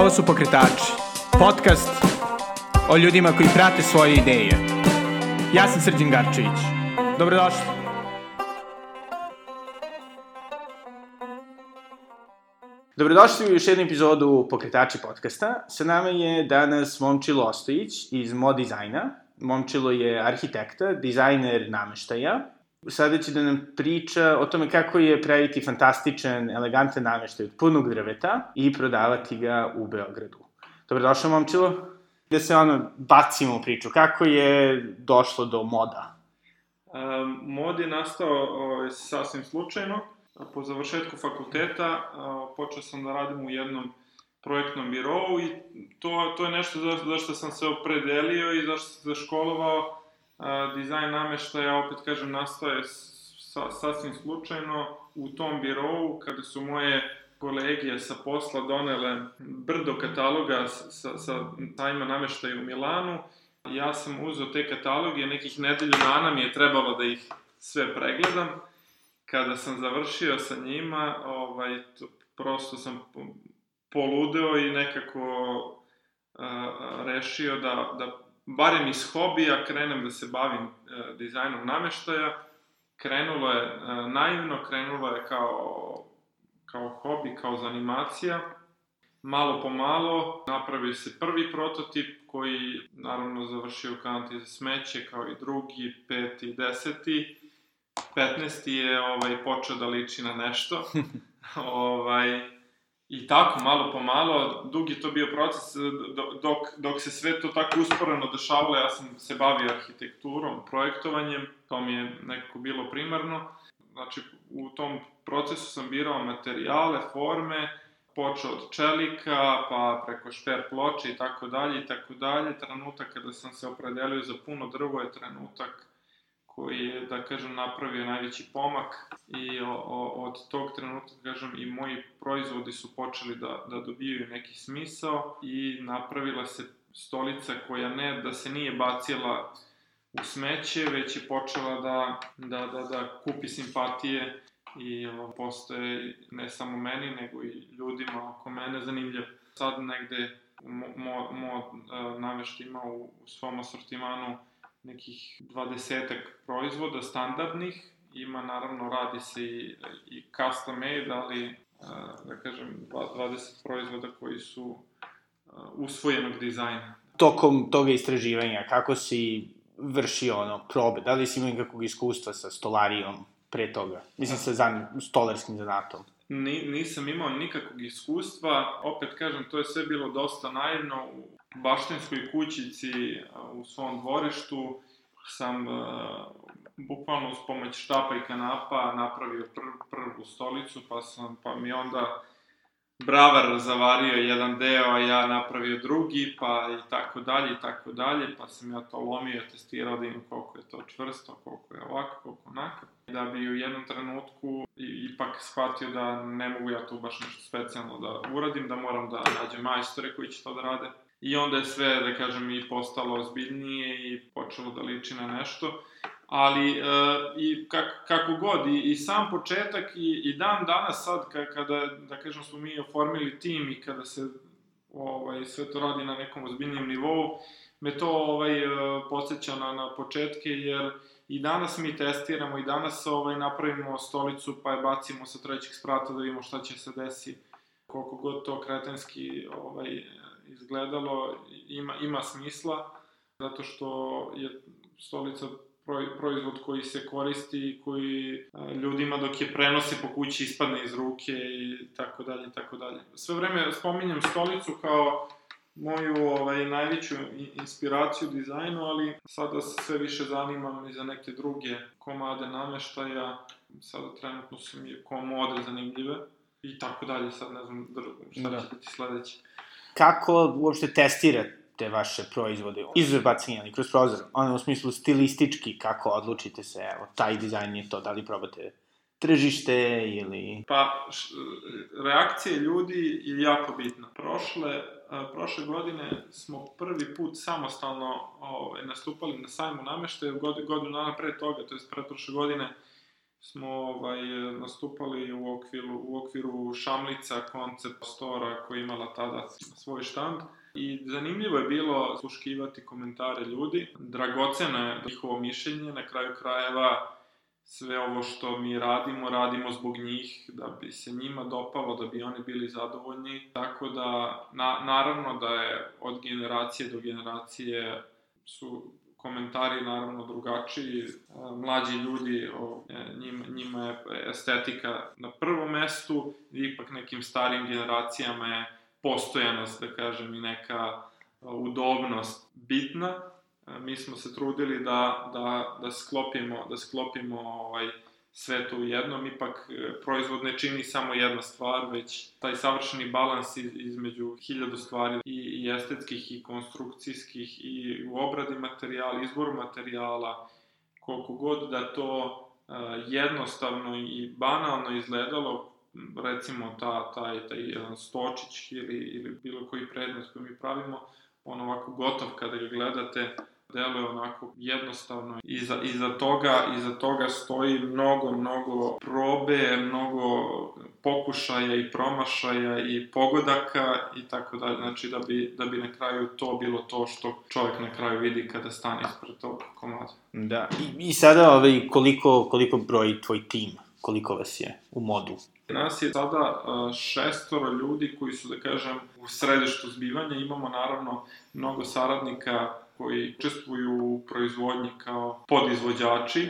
Ovo su Pokretači, podcast o ljudima koji prate svoje ideje. Ja sam Srđan Garčević. Dobrodošli. Dobrodošli u još jednu epizodu Pokretači podcasta. Sa nama je danas Momčilo Ostojić iz Mod dizajna. Momčilo je arhitekta, dizajner nameštaja, sada će da nam priča o tome kako je praviti fantastičan, elegantan nameštaj od punog drveta i prodavati ga u Beogradu. Dobrodošao, momčilo. Da se ono, bacimo u priču. Kako je došlo do moda? Um, mod je nastao o, ovaj, sasvim slučajno. Po završetku fakulteta o, počeo sam da radim u jednom projektnom birovu i to, to je nešto za, zašto sam se opredelio i zašto sam se školovao a, dizajn nameštaja, opet kažem, nastaje sa, sasvim slučajno u tom birovu, kada su moje kolege sa posla donele brdo kataloga sa, sa tajma nameštaja u Milanu. Ja sam uzeo te kataloge, nekih nedelju dana mi je trebalo da ih sve pregledam. Kada sam završio sa njima, ovaj, to, prosto sam poludeo i nekako a, rešio da, da barem iz hobija, krenem da se bavim e, dizajnom nameštaja. Krenulo je e, naivno, krenulo je kao, kao hobi, kao zanimacija. Malo po malo napravio se prvi prototip koji naravno završio u kanti za smeće kao i drugi, peti, deseti. 15. je ovaj, počeo da liči na nešto. ovaj, I tako, malo po malo, dug je to bio proces, e, dok, dok se sve to tako usporeno dešavalo, ja sam se bavio arhitekturom, projektovanjem, to mi je nekako bilo primarno. Znači, u tom procesu sam birao materijale, forme, počeo od čelika, pa preko šper ploče i tako dalje i tako dalje. Trenutak kada sam se opredelio za puno drvo je trenutak koji je, da kažem, napravio najveći pomak i o, o, od tog trenutka, da kažem, i moji proizvodi su počeli da, da dobijaju neki smisao i napravila se stolica koja ne da se nije bacila u smeće, već je počela da, da, da, da kupi simpatije i o, postoje ne samo meni, nego i ljudima oko mene zanimljiv. Sad negde mo, mo, mo navešta ima u, u svom asortimanu nekih dvadesetak proizvoda standardnih, ima naravno radi se i, i custom made, ali da kažem 20 proizvoda koji su usvojenog dizajna. Tokom toga istraživanja, kako si vršio ono, probe? Da li si imao nekakvog iskustva sa stolarijom pre toga? Mislim, sa zan, stolarskim zanatom. Ni, nisam imao nikakvog iskustva, opet kažem, to je sve bilo dosta naivno, baštinskoj kućici u svom dvorištu sam bukvalno uz pomoć štapa i kanapa napravio pr prvu stolicu, pa sam, pa mi onda bravar zavario jedan deo, a ja napravio drugi, pa i tako dalje i tako dalje, pa sam ja to lomio, testirao da im koliko je to čvrsto, koliko je ovako, koliko onako. Da bi u jednom trenutku ipak shvatio da ne mogu ja tu baš nešto specijalno da uradim, da moram da nađem majstore koji će to da rade. I onda je sve, da kažem, i postalo ozbiljnije i počelo da liči na nešto. Ali, e, i kak, kako god, i, i sam početak i, i dan danas sad, kada, da kažem, smo mi oformili tim i kada se ovaj, sve to radi na nekom ozbiljnijem nivou, me to ovaj, e, posjeća na, na početke, jer i danas mi testiramo i danas ovaj, napravimo stolicu pa je bacimo sa trećeg sprata da vidimo šta će se desiti koliko god to kretenski ovaj, izgledalo, ima, ima smisla, zato što je stolica proizvod koji se koristi i koji ljudima dok je prenose po kući ispadne iz ruke i tako dalje i tako dalje. Sve vreme spominjem stolicu kao moju ovaj, najveću inspiraciju dizajnu, ali sada se sve više zanimam i za neke druge komade nameštaja. Sada trenutno su mi komode zanimljive i tako dalje, sad ne znam šta da. će biti sledeće kako uopšte testirate vaše proizvode, izuzev bacanja, ali kroz prozor, ono u smislu stilistički, kako odlučite se, evo, taj dizajn je to, da li probate tržište ili... Pa, š, reakcije ljudi je jako bitna. Prošle, a, prošle godine smo prvi put samostalno ovaj, nastupali na sajmu namešte, god, godinu dana pre toga, to je pre prošle godine, smo ovaj, nastupali u okviru, u okviru Šamlica koncept stora koja imala tada svoj štand. I zanimljivo je bilo sluškivati komentare ljudi. Dragoceno je njihovo mišljenje, na kraju krajeva sve ovo što mi radimo, radimo zbog njih, da bi se njima dopalo, da bi oni bili zadovoljni. Tako da, na, naravno da je od generacije do generacije su komentari naravno drugačiji, mlađi ljudi, e, njima, njima je estetika na prvom mestu, ipak nekim starim generacijama je postojanost, da kažem, i neka udobnost bitna. Mi smo se trudili da, da, da sklopimo, da sklopimo ovaj, sve to u jednom, ipak e, proizvod ne čini samo jedna stvar, već taj savršeni balans između hiljadu stvari i, estetskih i konstrukcijskih i u obradi materijala, izboru materijala, koliko god da to uh, jednostavno i banalno izgledalo, recimo ta, taj, taj jedan stočić ili, ili bilo koji predmet koji mi pravimo, on ovako gotov kada ga gledate, deluje onako jednostavno. Iza, iza, toga, iza toga stoji mnogo, mnogo probe, mnogo pokušaja i promašaja i pogodaka i tako dalje. Znači da bi, da bi na kraju to bilo to što čovjek na kraju vidi kada stane ispred tog komada. Da, i, i sada ovaj, koliko, koliko broji tvoj tim? Koliko vas je u modu? Nas je sada šestoro ljudi koji su, da kažem, u središtu zbivanja. Imamo naravno mnogo saradnika koji učestvuju u proizvodnji kao podizvođači.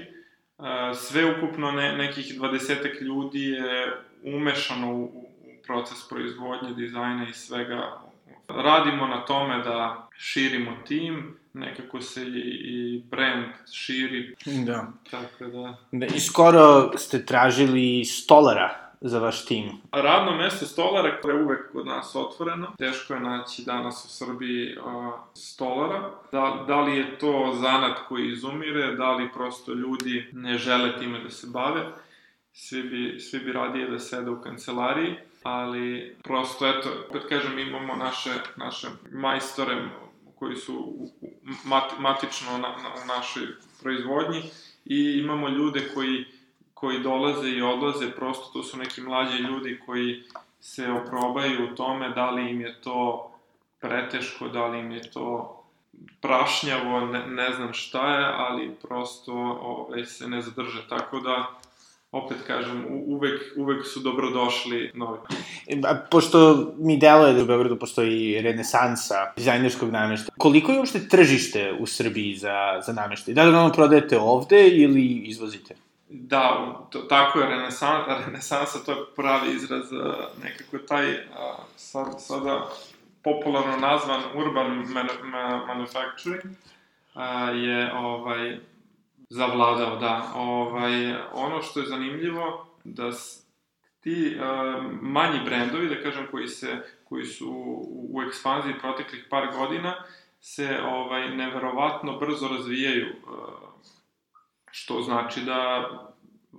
Sve ukupno ne, nekih dvadesetak ljudi je umešano u, u proces proizvodnje, dizajna i svega. Radimo na tome da širimo tim, nekako se i, i brand širi. Da. Tako da... da. I skoro ste tražili stolara za vaš tim? Radno mesto stolara koje je uvek kod nas otvoreno. Teško je naći danas u Srbiji a, stolara. Da, da li je to zanat koji izumire, da li prosto ljudi ne žele time da se bave. Svi bi, svi bi radije da sede u kancelariji, ali prosto, eto, opet kažem, imamo naše, naše majstore koji su mat, matično na, na, u našoj proizvodnji i imamo ljude koji koji dolaze i odlaze, prosto to su neki mlađi ljudi koji se oprobaju u tome da li im je to preteško, da li im je to prašnjavo, ne, ne znam šta je, ali prosto ovaj, se ne zadrže. Tako da, opet kažem, uvek, uvek su dobrodošli novi. A, pošto mi deluje da u Beogradu postoji renesansa dizajnerskog nameštaja, koliko je uopšte tržište u Srbiji za, za nameštaj? Da li ono prodajete ovde ili izvozite? Da, to, tako je, renesan, renesansa, to je pravi izraz, nekako taj, a, sad, sada popularno nazvan urban man, man, manufacturing, a, je ovaj, zavladao, da. Ovaj, ono što je zanimljivo, da ti manji brendovi, da kažem, koji, se, koji su u ekspanziji proteklih par godina, se ovaj, neverovatno brzo razvijaju. Što znači da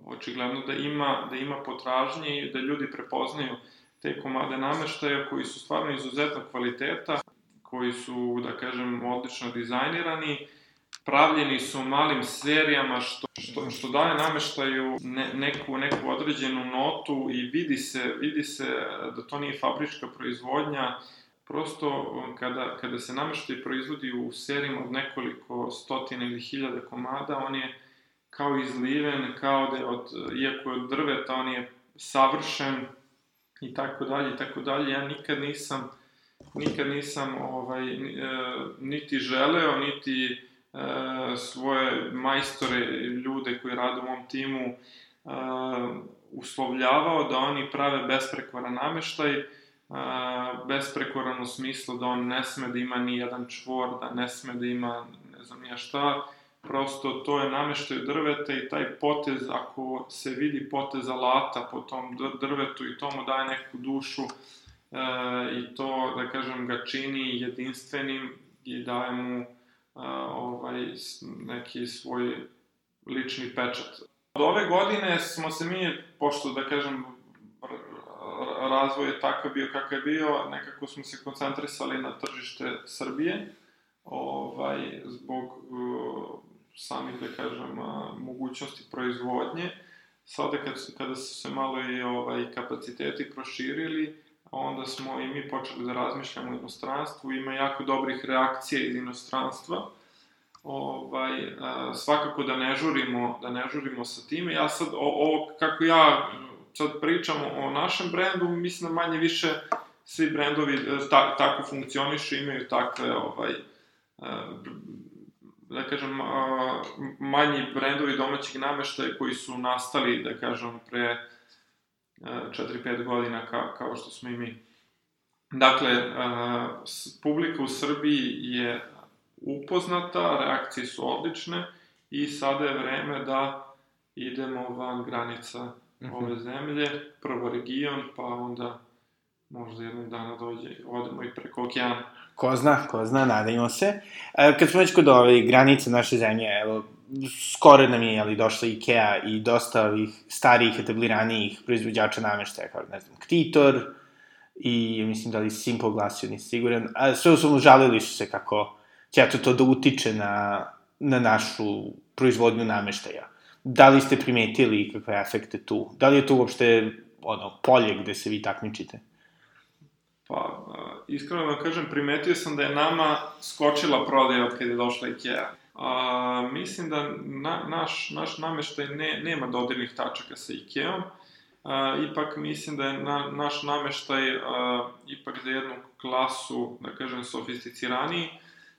očigledno da ima, da ima potražnje i da ljudi prepoznaju te komade nameštaja koji su stvarno izuzetnog kvaliteta, koji su, da kažem, odlično dizajnirani, pravljeni su malim serijama što, što, što daje nameštaju ne, neku, neku određenu notu i vidi se, vidi se da to nije fabrička proizvodnja, prosto kada, kada se nameštaj proizvodi u serijama od nekoliko stotina ili hiljada komada, on je kao izliven, kao da je od, iako je od drveta, on je savršen i tako dalje i tako dalje. Ja nikad nisam nikad nisam ovaj, e, niti želeo, niti e, svoje majstore, ljude koji rade u mom timu, e, uslovljavao da oni prave besprekoran nameštaj, besprekoran u smislu da on ne sme da ima ni jedan čvor, da ne sme da ima ne znam ja šta, prosto to je nameštaj drveta i taj potez, ako se vidi potez alata po tom drvetu i to mu daje neku dušu e, i to, da kažem, ga čini jedinstvenim i daje mu e, ovaj, neki svoj lični pečat. Od ove godine smo se mi, pošto, da kažem, razvoj je takav bio kakav je bio, nekako smo se koncentrisali na tržište Srbije, ovaj, zbog samih, da kažem, mogućnosti proizvodnje. sada kad, kada su se malo i ovaj, kapaciteti proširili, onda smo i mi počeli da razmišljamo o inostranstvu, ima jako dobrih reakcija iz inostranstva, ovaj, a, svakako da ne žurimo, da ne žurimo sa time. Ja sad, o, ovo, kako ja sad pričam o našem brendu, mislim da manje više svi brendovi e, ta, tako funkcionišu, imaju takve, ovaj, da kažem, manji brendovi domaćih nameštaja koji su nastali, da kažem, pre 4-5 godina kao, kao što smo i mi. Dakle, publika u Srbiji je upoznata, reakcije su odlične i sada je vreme da idemo van granica mm -hmm. ove zemlje, prvo region, pa onda možda jednog dana dođe, odemo i preko okeana. Ko zna, ko zna, nadajmo se. E, kad smo već kod ove granice naše zemlje, evo, skoro nam je ali, došla Ikea i dosta ovih starijih, etabliranijih proizvođača nameštaja, kao, ne znam, Ktitor i, mislim da li Simple glasio, nisi siguran. A sve u žalili su se kako će to da utiče na, na našu proizvodnju nameštaja. Da li ste primetili kakve efekte tu? Da li je to uopšte ono, polje gde se vi takmičite? Pa, iskreno da kažem, primetio sam da je nama skočila prodaja od kada je došla Ikea. A, mislim da na, naš, naš nameštaj ne, nema dodirnih tačaka sa Ikeom. A, ipak mislim da je na, naš nameštaj a, ipak za jednu klasu, da kažem, sofisticiraniji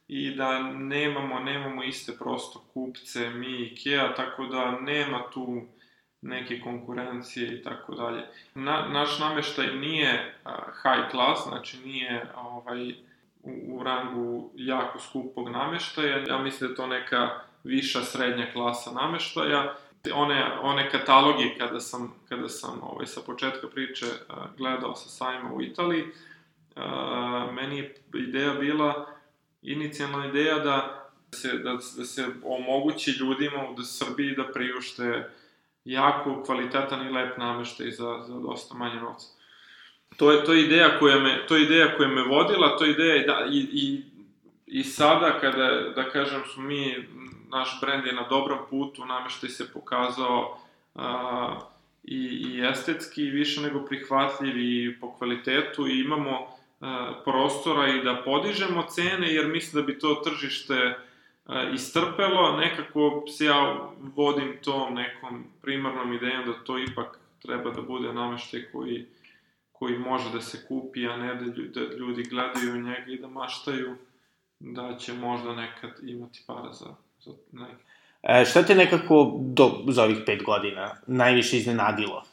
i da nemamo, nemamo iste prosto kupce, mi Ikea, tako da nema tu neke konkurencije i tako dalje. Na, naš nameštaj nije high class, znači nije ovaj, u, u rangu jako skupog nameštaja. Ja mislim da to neka viša srednja klasa nameštaja. One, one kataloge kada sam, kada sam ovaj, sa početka priče gledao sa sajma u Italiji, meni je ideja bila, inicijalna ideja da se, da, da se omogući ljudima u Srbiji da priušte jako kvalitetan i lep nameštaj za, za dosta manje novca. To je, to je ideja koja me, to je ideja koja me vodila, to je ideja i, da, i, i, i sada kada, da kažem, smo mi, naš brend je na dobrom putu, nameštaj se pokazao a, i, i estetski više nego prihvatljiv i po kvalitetu i imamo a, prostora i da podižemo cene, jer mislim da bi to tržište istrpelo, nekako se ja vodim tom nekom primarnom idejom da to ipak treba da bude nameštaj koji, koji može da se kupi, a ne da ljudi, da ljudi gledaju njega i da maštaju da će možda nekad imati para za, za neke. E, šta te nekako do, za ovih pet godina najviše iznenadilo?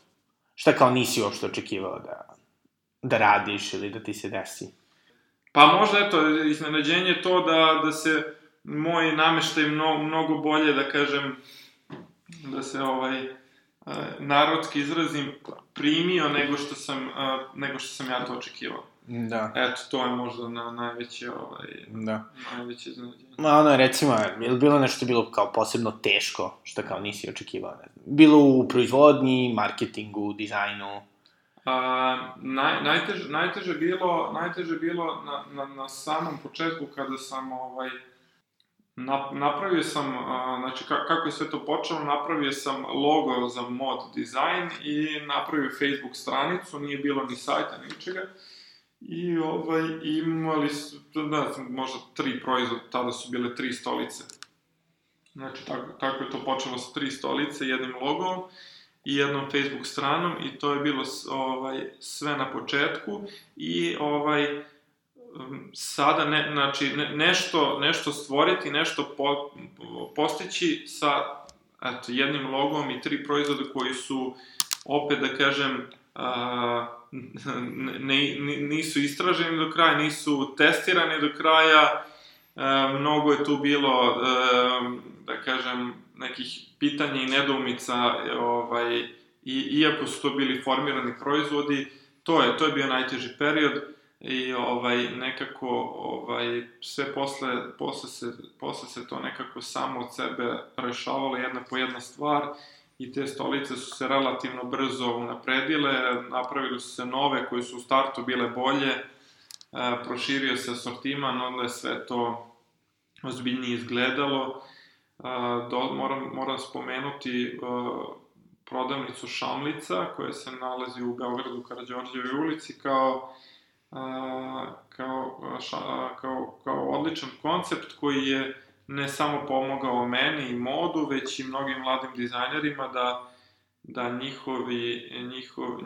Šta kao nisi uopšte očekivao da, da radiš ili da ti se desi? Pa možda, eto, iznenađenje to da, da se moj nameštaj mnogo, mnogo bolje, da kažem, da se ovaj, e, narodski izrazim, primio nego što sam, e, nego što sam ja to očekivao. Da. Eto, to je možda na najveće, ovaj, da. najveće iznenađenje. Ma ono, recimo, je li bilo nešto bilo kao posebno teško, što kao nisi očekivao, ne znam? Bilo u proizvodnji, marketingu, dizajnu? A, naj, najteže, najteže bilo, najteže bilo na, na, na samom početku kada sam ovaj, napravio sam, znači kako je sve to počelo, napravio sam logo za mod dizajn i napravio Facebook stranicu, nije bilo ni sajta, ni ničega. I ovaj, imali su, ne znam, možda tri proizvoda, tada su bile tri stolice. Znači, tako, tako je to počelo sa tri stolice, jednim logom i jednom Facebook stranom i to je bilo ovaj, sve na početku i ovaj, sada ne, znači ne, nešto, nešto stvoriti, nešto po, postići sa eto, jednim logom i tri proizvoda koji su opet da kažem a, ne, ne, nisu istraženi do kraja, nisu testirani do kraja, a, mnogo je tu bilo a, da kažem nekih pitanja i nedoumica ovaj, i, iako su to bili formirani proizvodi, to je, to je bio najteži period i ovaj nekako ovaj sve posle posle se posle se to nekako samo od sebe rešavalo jedna po jedna stvar i te stolice su se relativno brzo unapredile, napravili su se nove koje su u startu bile bolje, e, proširio se asortiman, onda je sve to ozbiljnije izgledalo. E, do, moram, moram spomenuti, e, prodavnicu Šamlica, koja se nalazi u Beogradu, Karadžorđevoj ulici, kao, a, kao, ša, kao, kao odličan koncept koji je ne samo pomogao meni i modu, već i mnogim mladim dizajnerima da, da njihovi, njihov,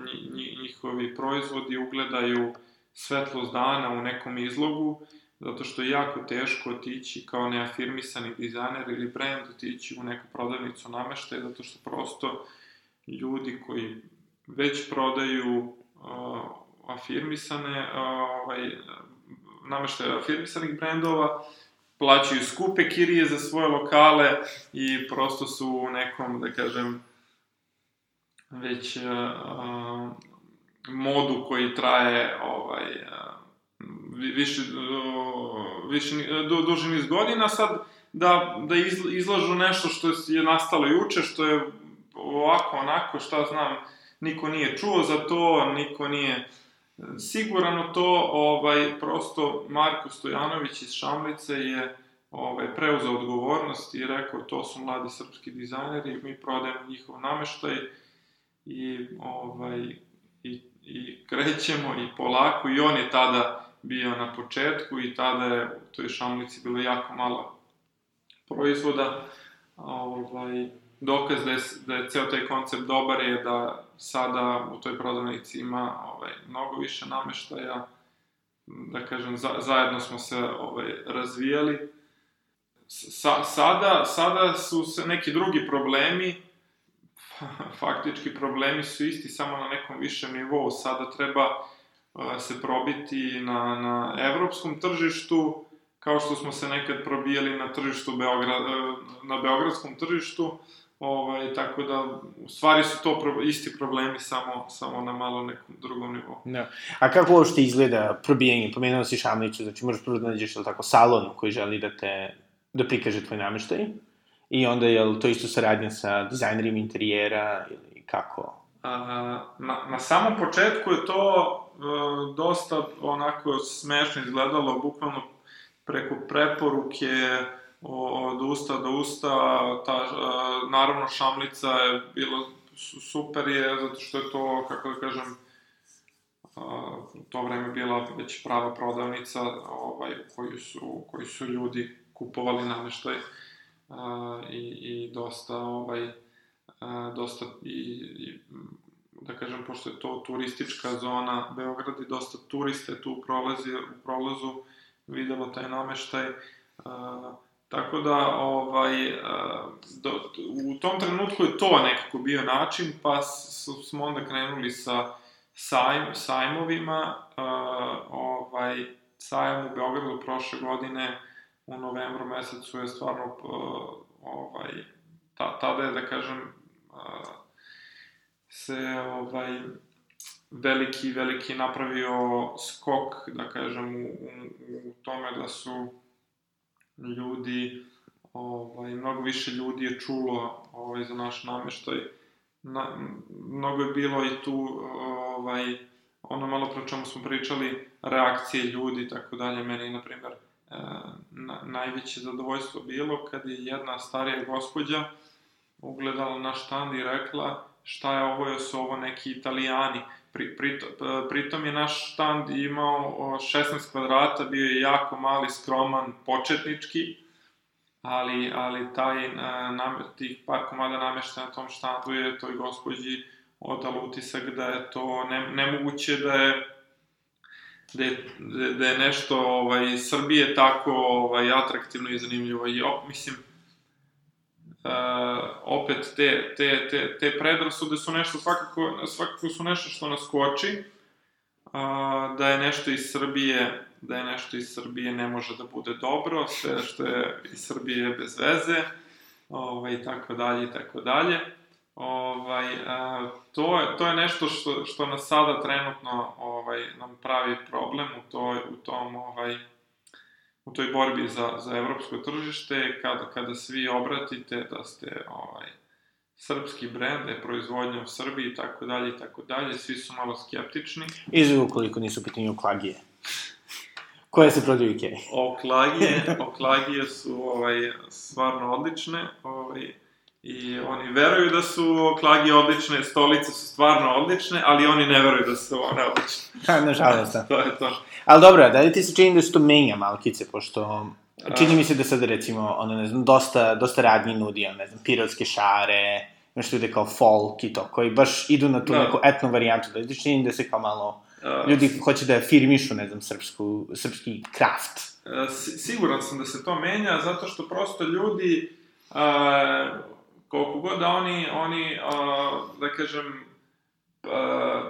njihovi proizvodi ugledaju svetlost dana u nekom izlogu, zato što je jako teško otići kao neafirmisani dizajner ili brand otići u neku prodavnicu nameštaja, zato što prosto ljudi koji već prodaju afirmisane, ovaj, nameštaje afirmisanih brendova, plaćaju skupe kirije za svoje lokale i prosto su u nekom, da kažem, već uh, modu koji traje ovaj, više, više, du, duži niz godina, sad da, da izlažu nešto što je nastalo juče, što je ovako, onako, šta znam, niko nije čuo za to, niko nije siguran u to, ovaj, prosto Marko Stojanović iz Šamlice je ovaj, preuzeo odgovornost i rekao to su mladi srpski dizajneri, mi prodajemo njihov nameštaj i, ovaj, i, i krećemo i polako i on je tada bio na početku i tada je u toj Šamlici bilo jako malo proizvoda. Ovaj, dokaz da je, da je ceo taj koncept dobar je da sada u toj prodavnici ima ovaj, mnogo više nameštaja, da kažem, za, zajedno smo se ovaj, razvijali. Sa, sada, sada su se neki drugi problemi, faktički problemi su isti, samo na nekom višem nivou. Sada treba se probiti na, na evropskom tržištu, kao što smo se nekad probijali na tržištu Beograd, na beogradskom tržištu, Ovaj, tako da, u stvari su to pro, isti problemi, samo, samo na malo nekom drugom nivou. Da. A kako uopšte izgleda probijanje? Pomenuo si Šamliću, znači možeš prvo da nađeš, tako, salon koji želi da te, da prikaže tvoj nameštaj? I onda je to isto saradnja sa dizajnerima interijera ili kako? A, na, na samom početku je to e, dosta onako smešno izgledalo, bukvalno preko preporuke, od usta do usta, ta, naravno šamlica je bilo super je, zato što je to, kako da kažem, u to vreme bila već prava prodavnica ovaj, koju, su, koji su ljudi kupovali nameštaj i, i dosta ovaj, dosta i, i da kažem, pošto je to turistička zona Beograd i dosta turiste tu prolazi, u prolazu videlo taj nameštaj. Uh, Tako da, ovaj, do, u tom trenutku je to nekako bio način, pa smo onda krenuli sa sajm, sajmovima. Ovaj, sajam u Beogradu prošle godine u novembru mesecu je stvarno ovaj, ta, tada je, da kažem, se ovaj, veliki, veliki napravio skok, da kažem, u, u, u tome da su ljudi, ovaj, mnogo više ljudi je čulo ovaj, za naš nameštaj. Na, mnogo je bilo i tu ovaj, ono malo pre čemu smo pričali, reakcije ljudi i tako dalje. Meni, na primer, e, na, najveće zadovoljstvo bilo kad je jedna starija gospođa ugledala naš štand i rekla šta je ovo, su ovo neki italijani. Pri, pritom, pritom je naš štand imao 16 kvadrata, bio je jako mali, skroman, početnički, ali, ali taj, e, nam, tih par komada namešta na tom štandu je toj gospođi odalo utisak da je to ne, nemoguće da je da je, da je nešto ovaj, Srbije tako ovaj, atraktivno i zanimljivo. I, op, mislim, uh, opet te, te, te, te predrasude su nešto svakako, svakako su nešto što nas koči, uh, da je nešto iz Srbije da je nešto iz Srbije ne može da bude dobro, sve što je iz Srbije je bez veze, ovaj, i tako dalje, i tako dalje. Ovaj, a, to, je, to je nešto što, što nas sada trenutno ovaj, nam pravi problem u, toj, u tom ovaj, u toj borbi za, za evropsko tržište, kada, kada svi obratite da ste ovaj, srpski brend, da je proizvodnja u Srbiji i tako dalje i tako dalje, svi su malo skeptični. Izugo koliko nisu pitanju klagije. Koje se prodaju u Oklagije, oklagije su ovaj, stvarno odlične. Ovaj, I oni veruju da su klagi odlične, stolice su stvarno odlične, ali oni ne veruju da su one odlične. Ha, nažalost, da. to je to. Ali dobro, da li ti se čini da se to menja malkice, pošto čini mi se da sad recimo, ono, ne znam, dosta, dosta radnji nudi, ono, ne znam, pirotske šare, nešto ljude kao folk i to, koji baš idu na tu Da. neku etno varijantu, da li ti čini da se kao malo, A, ljudi hoće da firmišu, ne znam, srpsku, srpski kraft. Si- Siguran sam da se to menja, zato što prosto ljudi, koliko god da oni, oni a, da kažem, a,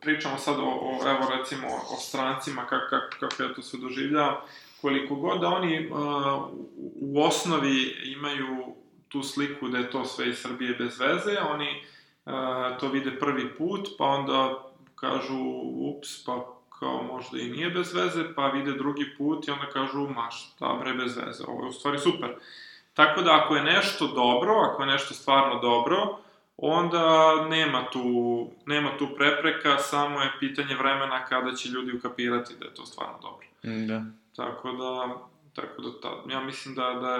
pričamo sad o, o, evo recimo, o strancima, kako, kako, kako ja to sve doživljavam, koliko god da oni a, u, u osnovi imaju tu sliku da je to sve iz Srbije bez veze, oni a, to vide prvi put, pa onda kažu, ups, pa kao možda i nije bez veze, pa vide drugi put i onda kažu, ma šta bre bez veze, ovo je u stvari super. Tako da ako je nešto dobro, ako je nešto stvarno dobro, onda nema tu, nema tu prepreka, samo je pitanje vremena kada će ljudi ukapirati da je to stvarno dobro. Da. Tako da, tako da ta, ja mislim da, da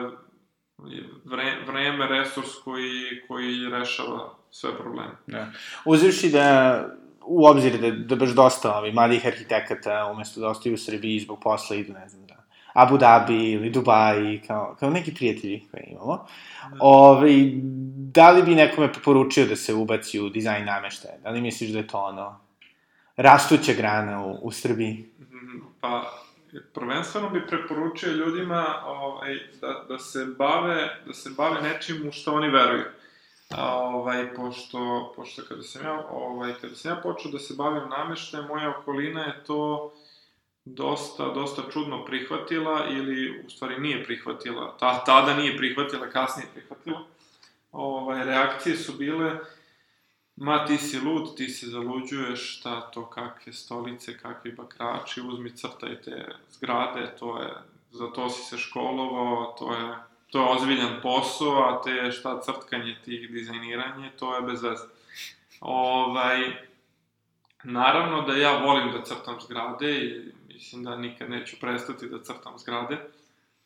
je vre, vreme resurs koji, koji rešava sve probleme. Da. Uzevši da u obzir da, da baš dosta ovih mladih arhitekata, umesto da ostaju u Srbiji zbog posla idu, ne znam, Abu Dhabi ili Dubai, kao, kao neki prijatelji koje imamo. Ove, da li bi nekome preporučio da se ubaci u dizajn nameštaja? Da li misliš da je to ono rastuća grana u, u Srbiji? Mm, Pa, prvenstveno bi preporučio ljudima ovaj, da, da, se bave, da se bave nečim u što oni veruju. A, ovaj, pošto, pošto kada sam ja, ovaj, kada sam ja počeo da se bavim nameštajem, moja okolina je to dosta, dosta čudno prihvatila ili u stvari nije prihvatila, ta, tada nije prihvatila, kasnije prihvatila. Ovaj, reakcije su bile, ma ti si lud, ti se zaluđuješ, šta to, kakve stolice, kakvi bakrači, uzmi crtaj te zgrade, to je, za to si se školovao, to je, to je ozbiljan posao, a te šta crtkanje tih dizajniranje, to je bez veze. Ovaj, naravno da ja volim da crtam zgrade i mislim da nikad neću prestati da crtam zgrade,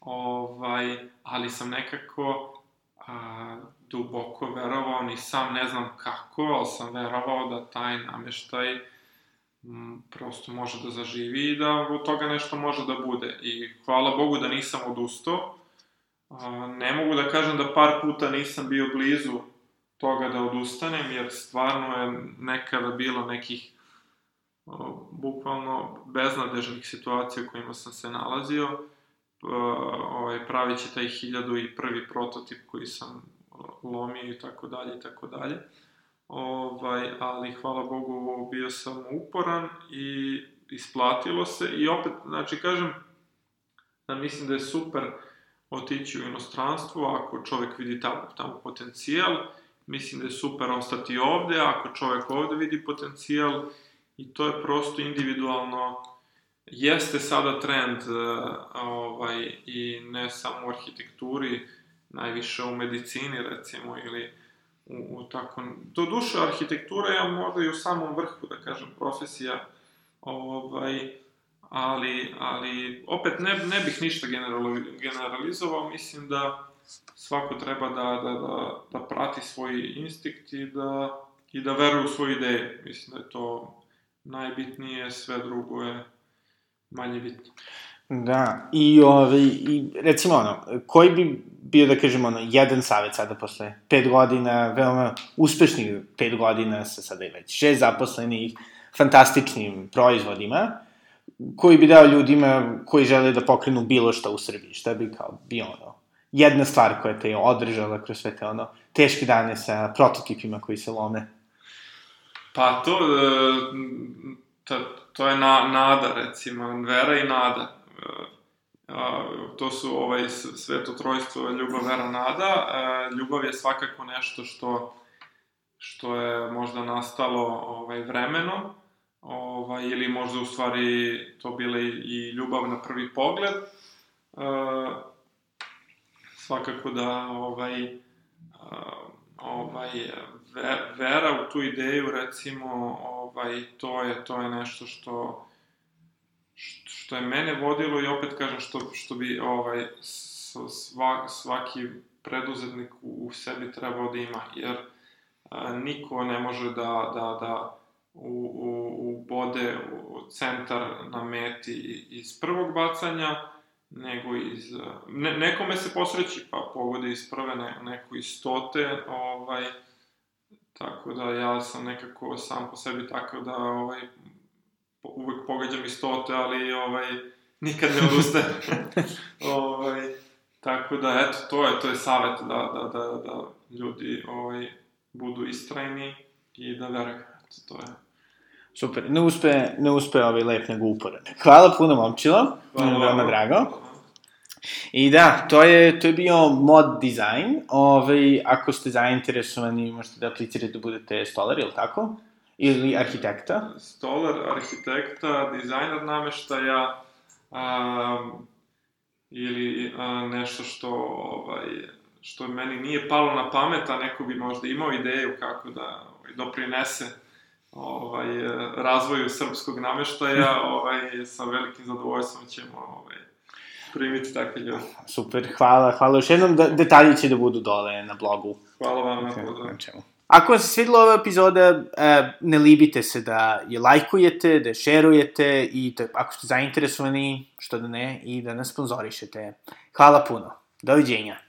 ovaj, ali sam nekako a, duboko verovao, ni sam ne znam kako, ali sam verovao da taj nameštaj m, prosto može da zaživi i da od toga nešto može da bude. I hvala Bogu da nisam odustao. A, ne mogu da kažem da par puta nisam bio blizu toga da odustanem, jer stvarno je nekada bilo nekih bukvalno beznadežnih situacija u kojima sam se nalazio, uh, ovaj, pravići taj hiljadu i prvi prototip koji sam lomio i tako dalje i tako dalje. Ovaj, ali hvala Bogu bio sam uporan i isplatilo se. I opet, znači kažem, da mislim da je super otići u inostranstvo ako čovek vidi tamo, tamo potencijal, mislim da je super ostati ovde, ako čovek ovde vidi potencijal, i to je prosto individualno jeste sada trend uh, ovaj i ne samo u arhitekturi najviše u medicini recimo ili u, u tako do duše arhitektura je možda i u samom vrhu da kažem profesija ovaj ali ali opet ne ne bih ništa generalizovao mislim da svako treba da da da da prati svoj instinkt i da i da veruje u svoje ideje. Mislim da je to najbitnije, sve drugo je manje bitno. Da, i, ove, i recimo ono, koji bi bio, da kažemo, ono, jedan savet sada posle pet godina, veoma uspešnih pet godina sa sada i već šest zaposlenih, fantastičnim proizvodima, koji bi dao ljudima koji žele da pokrenu bilo šta u Srbiji, šta bi kao bio ono, jedna stvar koja te je održala kroz sve te ono, teške dane sa prototipima koji se lome. Pa to, e, to, to je na, nada, recimo, vera i nada. E, to su ovaj sveto trojstvo ljubav, vera, nada. E, ljubav je svakako nešto što što je možda nastalo ovaj vremenom, ovaj ili možda u stvari to bile i ljubav na prvi pogled. Svakako da ovaj ovaj vera u tu ideju recimo ovaj to je to je nešto što što je mene vodilo i opet kažem što što bi ovaj sva, svaki preduzetnik u, u sebi trebao da ima, jer a, niko ne može da, da, da u, u, u bode u centar na meti iz prvog bacanja, nego iz... Ne, nekome se posreći, pa pogode iz prve, ne, neko iz stote, ovaj, tako da ja sam nekako sam po sebi takav da ovaj, uvek pogađam iz stote, ali ovaj, nikad ne odustajem. ovaj, tako da, eto, to je, to je savjet da, da, da, da ljudi ovaj, budu istrajni i da veruju. Eto, to je. Super, ne uspe, ne uspe ovaj lep nego uporan. Hvala puno, momčilo, Hvala, veoma drago. Hvala. I da, to je, to je bio mod design. Ove, ovaj, ako ste zainteresovani, možete da aplicirate da budete stolar, ili tako? Ili arhitekta? Stolar, arhitekta, dizajner nameštaja, um, ili a, nešto što, ovaj, što meni nije palo na pamet, a neko bi možda imao ideju kako da ovaj, doprinese ovaj, razvoju srpskog nameštaja, ovaj, sa velikim zadovoljstvom ćemo ovaj, primiti takve ljude. Super, hvala, hvala još jednom, da, detalji će da budu dole na blogu. Hvala vam na pozdravu. Ako vam se svidila ova epizoda, e, ne libite se da je lajkujete, da je šerujete i da, ako ste zainteresovani, što da ne, i da nas sponzorišete. Hvala puno. Doviđenja.